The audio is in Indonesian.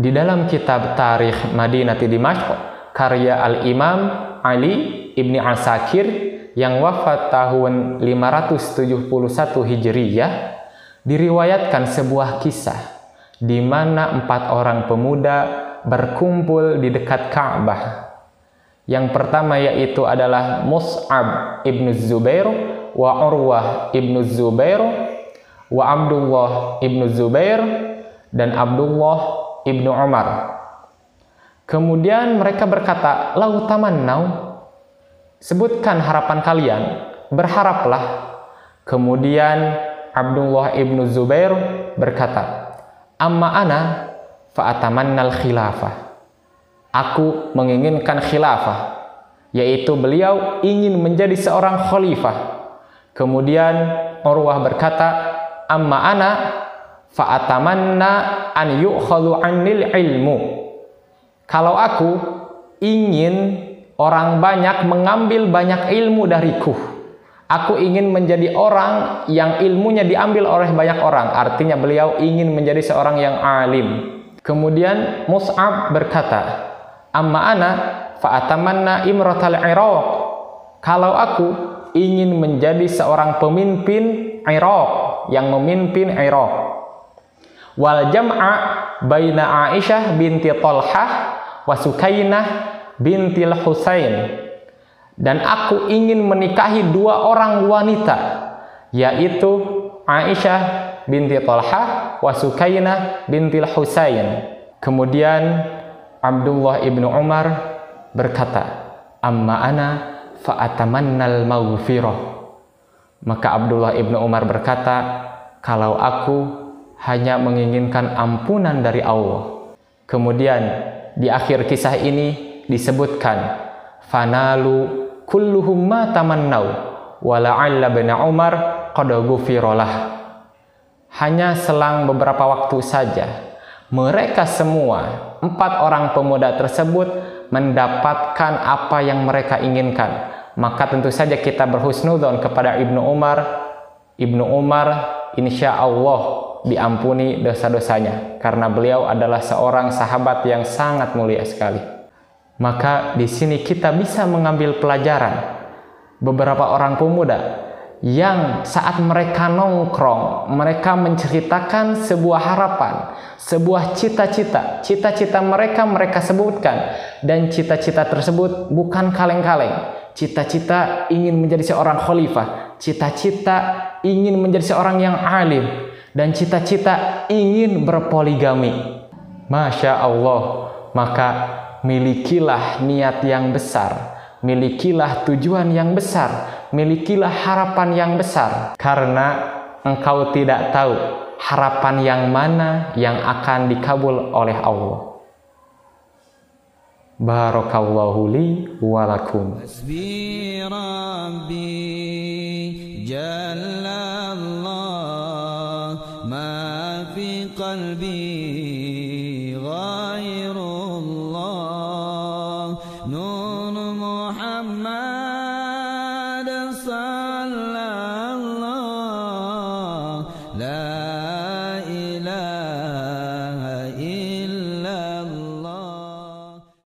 Di dalam kitab Tarikh Madinati Dimashq karya Al-Imam Ali Ibni Asakir yang wafat tahun 571 Hijriyah diriwayatkan sebuah kisah di mana empat orang pemuda berkumpul di dekat Ka'bah. Yang pertama yaitu adalah Mus'ab ibnu Zubair wa Urwah ibnu Zubair wa Abdullah ibnu Zubair dan Abdullah Ibnu Umar. Kemudian mereka berkata, "Lau tamannau." Sebutkan harapan kalian, berharaplah. Kemudian Abdullah Ibnu Zubair berkata, "Amma ana fa'atamannal khilafah." Aku menginginkan khilafah, yaitu beliau ingin menjadi seorang khalifah. Kemudian Urwah berkata, "Amma ana fa'atamanna an anil ilmu. Kalau aku ingin orang banyak mengambil banyak ilmu dariku. Aku ingin menjadi orang yang ilmunya diambil oleh banyak orang. Artinya beliau ingin menjadi seorang yang alim. Kemudian Mus'ab berkata, Amma ana fa'atamanna imratal Iraq. Kalau aku ingin menjadi seorang pemimpin Iraq yang memimpin Iraq wal jam'a baina Aisyah binti Talhah wa Sukainah binti Husain dan aku ingin menikahi dua orang wanita yaitu Aisyah binti Talhah wa Sukainah binti Husain kemudian Abdullah ibnu Umar berkata amma ana fa'atamannal maghfirah. Maka Abdullah ibnu Umar berkata kalau aku hanya menginginkan ampunan dari Allah. Kemudian di akhir kisah ini disebutkan fanalu kulluhum ma tamannau wa la'alla bin Umar qad Hanya selang beberapa waktu saja mereka semua empat orang pemuda tersebut mendapatkan apa yang mereka inginkan. Maka tentu saja kita berhusnudon kepada Ibnu Umar. Ibnu Umar insya Allah diampuni dosa-dosanya karena beliau adalah seorang sahabat yang sangat mulia sekali. Maka di sini kita bisa mengambil pelajaran beberapa orang pemuda yang saat mereka nongkrong, mereka menceritakan sebuah harapan, sebuah cita-cita. Cita-cita mereka mereka sebutkan dan cita-cita tersebut bukan kaleng-kaleng. Cita-cita ingin menjadi seorang khalifah, cita-cita ingin menjadi seorang yang alim, dan cita-cita ingin berpoligami. Masya Allah, maka milikilah niat yang besar, milikilah tujuan yang besar, milikilah harapan yang besar, karena engkau tidak tahu harapan yang mana yang akan dikabul oleh Allah. Barakallahu li wa lakum. قلبي غير الله نور محمد